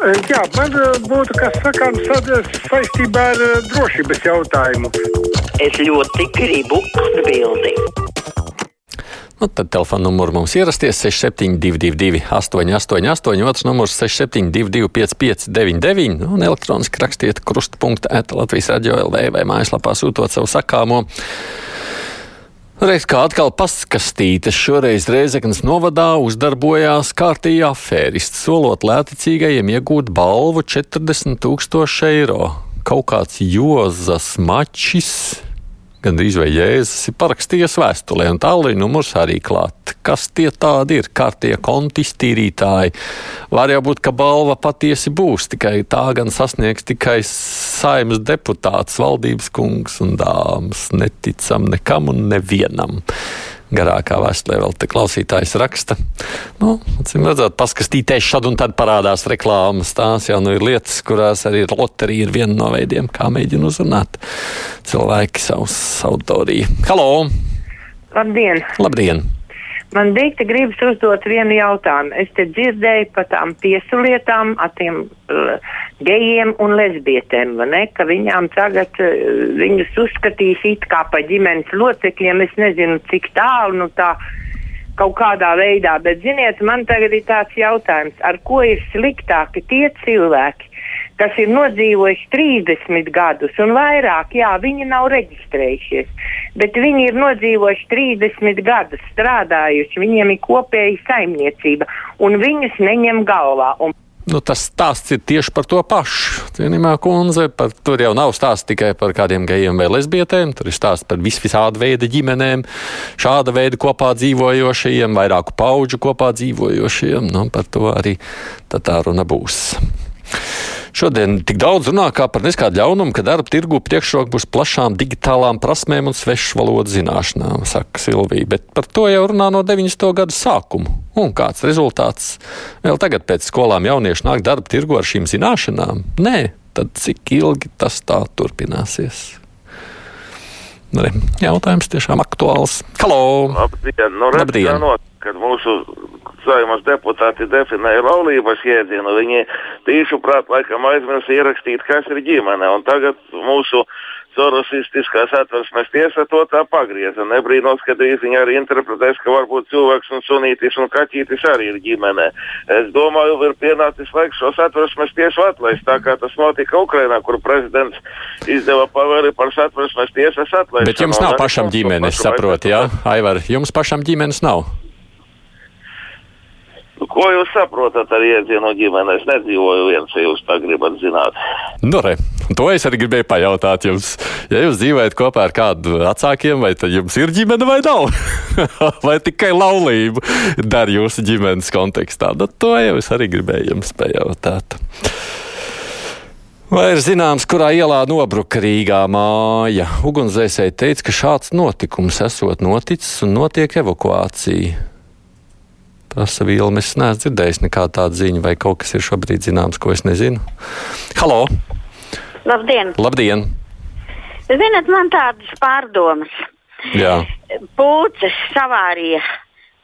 Jā, man būtu kas sakāms saistībā ar drošības jautājumu. Es ļoti gribu atbildēt. Nu, tad telefona numurs mums ierasties 6722, 888, otrs numurs 6722, 559, un elektroniski rakstiet krustpunkta Latvijas radio LV vai mājaslapā sūtot savu sakāmo. Reiz kā atkal paskastītas, šoreiz Reizeknas novadā uzdarbojās kārtīgi afēristi, solot lēticīgajiem iegūt balvu 40 tūkstoši eiro. Kaut kāds Jozas Mačis gandrīz vai Jēzus ir parakstījis vēstulē, un tālruņa numurs arī klāt. Kas tie tādi ir? Kārtie konti iztīrītāji. Var jau būt, ka balva patiesi būs, tikai tā gan sasniegs tikai saimas deputāts, valdības kungs un dāmas. Neticam nekam un nevienam garākā vēstulē vēl te klausītājs raksta. Nu, Cim redzot, paskastīties šad un tad parādās reklāmas. Tās jau nu ir lietas, kurās arī loterija ir viena no veidiem, kā mēģina uzrunāt cilvēki savus autoriju. Halo! Labdien! Labdien! Man dikti gribas uzdot vienu jautājumu. Es te dzirdēju par tām tiesu lietām, ar tiem uh, gejiem un lesbietēm, ne, ka viņām tagad uh, viņus uzskatīs it kā pa ģimenes locekļiem. Es nezinu, cik tālu, nu tā kaut kādā veidā, bet ziniet, man tagad ir tāds jautājums, ar ko ir sliktāki tie cilvēki, kas ir nodzīvojuši 30 gadus un vairāk, jā, viņi nav reģistrējušies, bet viņi ir nodzīvojuši 30 gadus, strādājuši, viņiem ir kopēja saimniecība, un viņus neņem galvā. Un Nu, tas stāsts ir tieši par to pašu. Cienījumā kundze, par, tur jau nav stāsts tikai par kādiem gejiem vai lesbietēm, tur ir stāsts par vis visāda veida ģimenēm, šāda veida kopā dzīvojošajiem, vairāku pauģu kopā dzīvojošajiem. Nu, par to arī tā runa būs. Šodien tik daudz runā par neskādu ļaunumu, ka darba tirgu priekšroka būs plašām digitālām prasmēm un svešu valodu zināšanām, saka Silvija. Bet par to jau runā no 90. gadu sākuma. Un kāds rezultāts? Vēl tagad pēc skolām jaunieši nāk darba tirgu ar šīm zināšanām? Nē, tad cik ilgi tas tā turpināsies? Re, jautājums tiešām aktuāls. Halo! Labdien! Nu, redz, Labdien. Kad mūsu saimas deputāti definēja laulības jēdzienu, viņi tīšu prāt laikam aizmirsa ierakstīt, kas ir ģimene. Un tagad mūsu sorosistiskās atversmes tiesa to tā pagrieza. Nebrīnos, ka drīz viņi arī interpretēs, ka varbūt cilvēks un sunītis un kaķītis arī ir ģimene. Es domāju, ir pienācis laiks šos atversmes tiesu atlaist, tā kā tas notika Ukrainā, kur prezidents izdeva pavēli par satversmes tiesas atlaišanu. Bet jums nav pašam ģimenes, saprot, jā? Aivar, jums pašam ģimenes nav. Nu, Ko jūs saprotat ar iedzienu ģimeni? Es nedzīvoju viens, ja jūs tā gribat zināt. Nu, re, to es arī gribēju pajautāt jums. Ja jūs dzīvojat kopā ar kādu vecākiem, vai tad jums ir ģimene vai nav? vai tikai laulība dar jūsu ģimenes kontekstā? Nu, to jau es arī gribēju jums pajautāt. Vai ir zināms, kurā ielā nobruka Rīgā māja? Ugunsdzēsēji teica, ka šāds notikums esot noticis un notiek evakuācija. Prasa Vilnis, es neesmu dzirdējis nekādu tādu ziņu, vai kaut kas ir šobrīd zināms, ko es nezinu. Halo! Labdien! Labdien! Ziniet, man tādas pārdomas. Jā, Pūces savārīja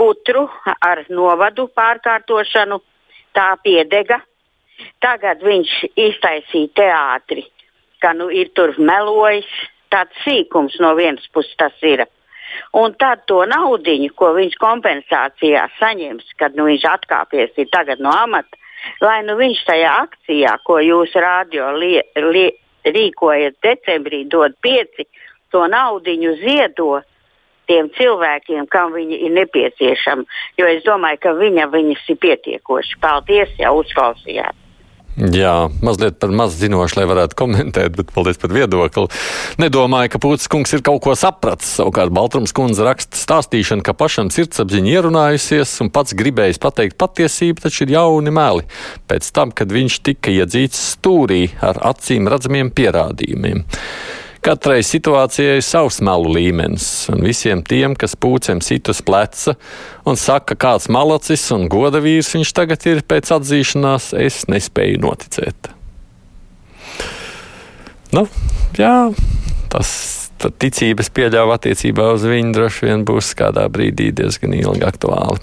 putru ar novadu pārkārtošanu, tā piedega. Tagad viņš iztaisīja teātri, ka nu ir tur melojis. Tāds sīkums no vienas puses tas ir. Un tad to naudu, ko viņš kompensācijā saņems, kad nu, viņš atkāpies tagad no amata, lai nu viņš tajā akcijā, ko jūs rādio lie, lie, rīkojat decembrī, dod pieci, to naudu ziedo tiem cilvēkiem, kam viņi ir nepieciešami. Jo es domāju, ka viņa viņas ir pietiekoši. Paldies, jau uzklausījāt! Jā, mazliet par maz zinoši, lai varētu komentēt, bet paldies par viedokli. Nedomāju, ka Pūtis kungs ir kaut ko sapratis. Savukārt Baltrums kundze raksta stāstīšanu, ka pašam sirdsapziņa ierunājusies un pats gribējis pateikt patiesību, taču ir jauni meli. Pēc tam, kad viņš tika iedzīts stūrī ar acīm redzamiem pierādījumiem. Katrai situācijai ir savs melu līmenis, un visiem tiem, kas pūcēm sit uz pleca un saka, kāds malacis un goda vīrs viņš tagad ir pēc atzīšanās, es nespēju noticēt. Nu, jā, tas ticības pieļāva attiecībā uz viņu droši vien būs kādā brīdī diezgan ilgi aktuāli.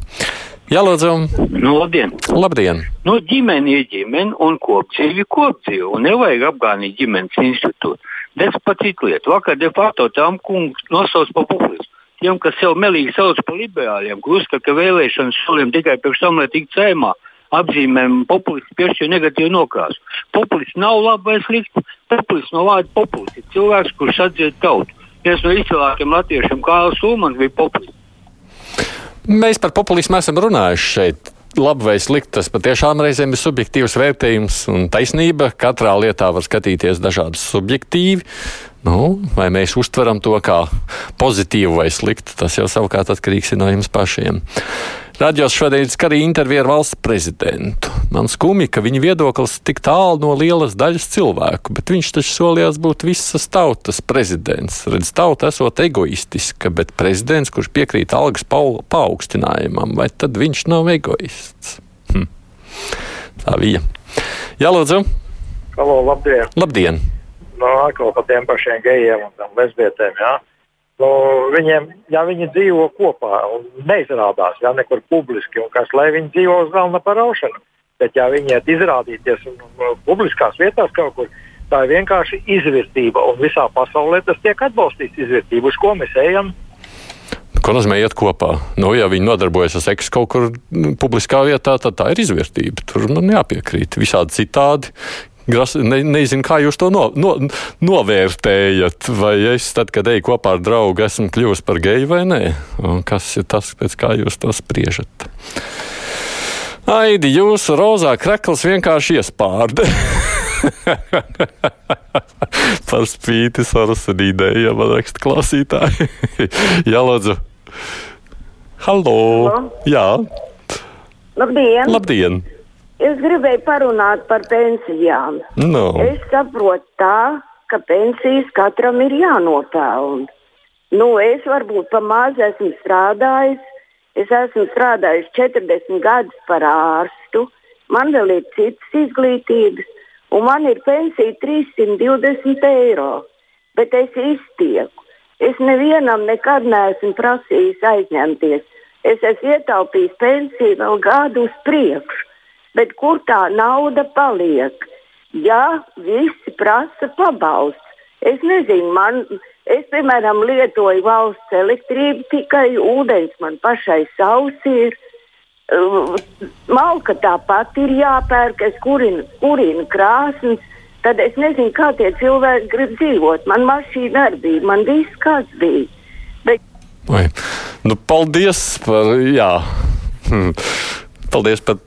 Jā, lūdzu. Nu, labdien! Labdien! Nu, ģimene ir ģimene un kopdzīve ir kopdzīve. Un nevajag apgānīt ģimenes institūtu. Tas pat citu lietu. Vakar de facto tam kungs nosauc par populistu. Tiem, kas sev melīgi sauc par liberāļiem, kur uzskata, ka vēlēšanas soliem tikai priekš tam, lai tiktu cēmā, apzīmēm populisti piešķir negatīvu nokrāsu. Populists nav labi vai slikti. Populists no vārda populists ir cilvēks, kurš atdzied tautu. Viens no izcilākajiem latviešiem, Kārlis Ulmans, bija populists. Mēs par populismu esam runājuši šeit. Labi vai slikti, tas patiešām reizēm ir subjektīvs vērtējums un taisnība. Katrā lietā var skatīties dažādi subjektīvi. Nu, vai mēs uztveram to kā pozitīvu vai sliktu, tas jau savukārt atkarīgs no jums pašiem. Radījos šodien arī intervija ar valsts prezidentu. Man skumji, ka viņa viedoklis tik tālu no lielas daļas cilvēku, bet viņš taču solījās būt visas tautas prezidents. Redz, tauta esot egoistiska, bet prezidents, kurš piekrīt algas paaugstinājumam, vai tad viņš nav egoists? Hm. Tā bija. Jā, lūdzu. Halo, labdien! Labdien! No, atkal par tiem pašiem gejiem un lesbietēm. Ja? Nu, viņiem, ja viņi dzīvo kopā un neizrādās ja, nekur publiski, kas lai viņi dzīvo uz galda par aušanu, bet ja viņi iet izrādīties un, un, publiskās vietās kaut kur, tā ir vienkārši izvērtība. Un visā pasaulē tas tiek atbalstīts izvērtība, uz ko mēs ejam. Ko nozīmē iet kopā? Nu, ja viņi nodarbojas ar seksu kaut kur nu, publiskā vietā, tad tā ir izvērtība. Tur man jāpiekrīt. Visādi citādi Gras, ne, nezinu, kā jūs to no, no, novērtējat. Vai es, tad, kad eju kopā ar draugu, esmu kļuvis par geju vai nē? Un kas ir tas, pēc kā jūs to spriežat? Aidi, jūsu rozā krekls vienkārši iespārda. Par spīti sarunīdēji, ja man raksta klausītāji. Jā, lūdzu. Halo! Halo. Jā! Labdien! Labdien! Es gribēju parunāt par pensijām. No. Es saprotu tā, ka pensijas katram ir jānopelna. Nu, es varbūt pa maz esmu strādājis. Es esmu strādājis 40 gadus par ārstu. Man vēl ir citas izglītības, un man ir pensija 320 eiro. Bet es iztieku. Es nevienam nekad neesmu prasījis aizņemties. Es esmu ietaupījis pensiju vēl gadu uz priekšu bet kur tā nauda paliek? Ja visi prasa pabalstu, es nezinu, man, es piemēram lietoju valsts elektrību, tikai ūdens man pašai sausi ir. Uh, malka tāpat ir jāpērk, es kurinu, kurinu krāsnes. Tad es nezinu, kā tie cilvēki grib dzīvot. Man mašīna arī bija, man viss kāds bija. Bet... Oi. Nu, paldies par, jā. Hm. Paldies par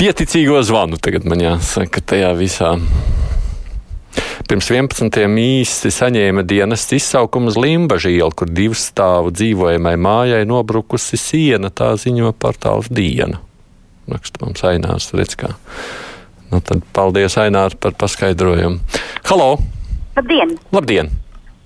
pieticīgo zvanu tagad man jāsaka tajā visā. Pirms 11. īsti saņēma dienas izsaukumu uz Limbažu ielu, kur divu stāvu dzīvojamai mājai nobrukusi siena, tā ziņo portāls Diena. Raksta mums Ainārs Redskā. Nu, tad paldies, Ainār, par paskaidrojumu. Halo! Labdien! Labdien!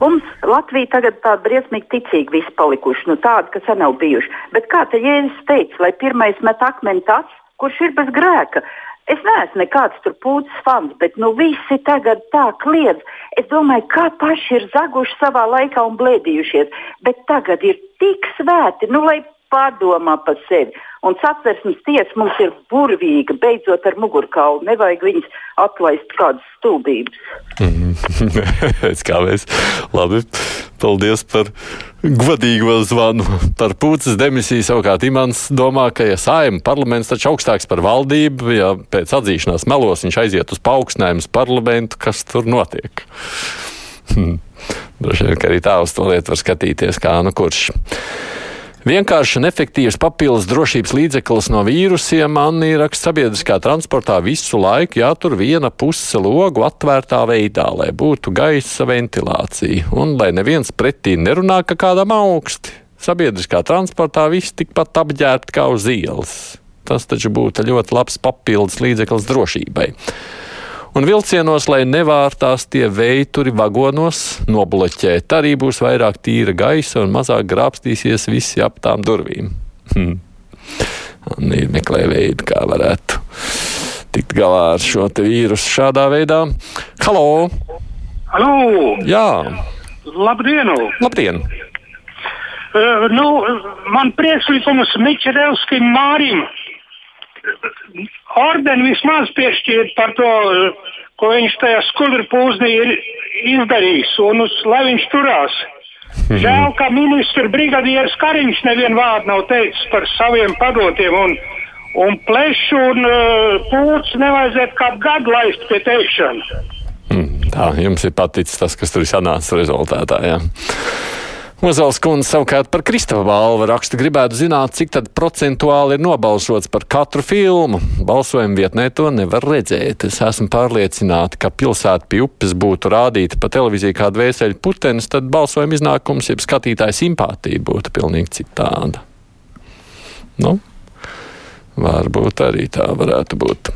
Mums Latvija tagad tāda briesmīgi ticīga visi palikuši, nu tāda, kas nav bijuši. Bet kā te Jēzus teica, lai pirmais met akmeni tas, kurš ir bez grēka. Es neesmu nekāds tur pūcis fans, bet nu visi tagad tā kliedz. Es domāju, kā paši ir zaguši savā laikā un blēdījušies, bet tagad ir tik svēti, nu lai pārdomā par sevi. Un satversmes tiesa mums ir burvīga, beidzot ar mugurkaulu. Nevajag viņus atlaist kādas stulbības. kā mēs labi, paldies par godīgo zvanu. Par pūces demisiju savukārt Imants domā, ka ja saima parlaments taču augstāks par valdību, ja pēc atzīšanās melos viņš aiziet uz paaugstinājumu parlamentu, kas tur notiek. Droši vien, ka arī tā uz to lietu var skatīties, kā nu kurš. Vienkārši un efektīvs papildus drošības līdzeklis no vīrusiem man ir raksts sabiedriskā transportā visu laiku jātur viena puse logu atvērtā veidā, lai būtu gaisa ventilācija un lai neviens pretī nerunā, ka kādam augsti. Sabiedriskā transportā viss tikpat apģērbti kā uz ielas. Tas taču būtu ļoti labs papildus līdzeklis drošībai un vilcienos, lai nevārtās tie veituri vagonos, nobloķēt. Arī būs vairāk tīra gaisa un mazāk grābstīsies visi ap tām durvīm. Hmm. Un ir meklē veidu, kā varētu tikt galā ar šo vīrusu šādā veidā. Halo! Halo! Jā! Labdien! Labdien! Uh, nu, man priekšlikums Mičerevskim Mārim ordeni vismaz piešķirt par to, ko viņš tajā skudru pūznī ir izdarījis, un uz, lai viņš turās. Mhm. Žēl, ka ministra brigadieris Kariņš nevienu vārdu nav teicis par saviem padotiem, un, un plešu un uh, pūci nevajadzētu kādu gadu laist pie teikšana. Mm, tā jums ir paticis tas, kas tur ir sanācis rezultātā. Jā. Ozals kundze savukārt par Kristava balvu raksta gribētu zināt, cik tad procentuāli ir nobalsots par katru filmu. Balsojuma vietnē to nevar redzēt. Es esmu pārliecināta, ka pilsēta pie upes būtu rādīta pa televīziju kā dvēseli putenis, tad balsojuma iznākums, jeb skatītāja simpātija būtu pilnīgi citāda. Nu, varbūt arī tā varētu būt.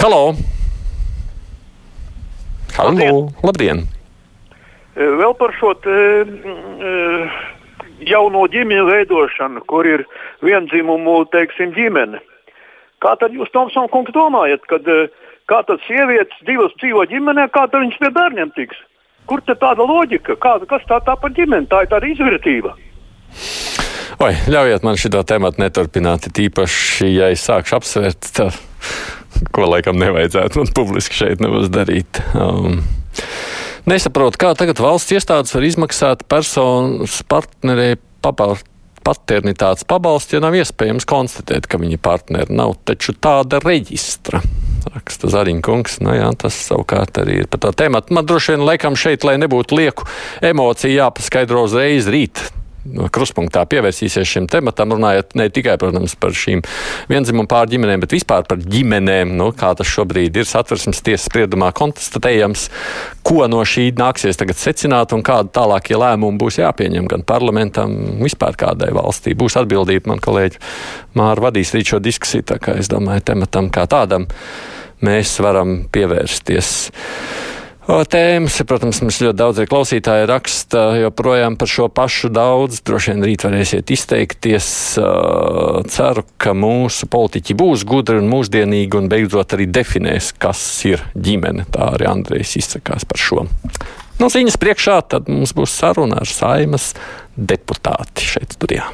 Halo! Halo! Labdien! Labdien. Vēl par šo te, jauno ģimeņu veidošanu, kur ir vienzimumu teiksim, ģimene. Kā tad jūs, Tomson, kungs, domājat, kad eh, kā tad sievietes divas dzīvo ģimenē, kā tad viņas pie bērniem tiks? Kur tad tāda loģika? Kā, kas tā, tā par ģimeni? Tā ir tāda izvērtība. Oi, ļaujiet man šo tēmu neturpināt, tīpaši, ja es sākšu apsvērt, tā, ko laikam nevajadzētu man publiski šeit nebūs darīt. Um, nesaprotu, kā tagad valsts iestādes var izmaksāt personas partnerei pabalstu. Paternitātes pabalstu, ja nav iespējams konstatēt, ka viņa partneri nav taču tāda reģistra. Raksta Zariņkungs. Nu, jā, tas savukārt arī ir par tā tēmu. Man droši vien laikam šeit, lai nebūtu lieku emociju, jāpaskaidro uzreiz rīt kruspunktā pievērsīsies šim tematam, runājot ne tikai, protams, par šīm vienzimumu pārģimenēm, bet vispār par ģimenēm, nu, kā tas šobrīd ir satversmes tiesas spriedumā konstatējams, ko no šī nāksies tagad secināt un kādi tālākie lēmumi būs jāpieņem gan parlamentam, vispār kādai valstī. Būs atbildība, man kolēģi Māra vadīs rīt šo diskusiju, tā kā es domāju, tematam kā tādam mēs varam pievērsties tēmas. Protams, mums ļoti daudz klausītāji raksta joprojām par šo pašu daudz. Droši vien rīt varēsiet izteikties. Ceru, ka mūsu politiķi būs gudri un mūsdienīgi un beidzot arī definēs, kas ir ģimene. Tā arī Andrejs izsakās par šo. No ziņas priekšā tad mums būs saruna ar saimas deputāti šeit studijā.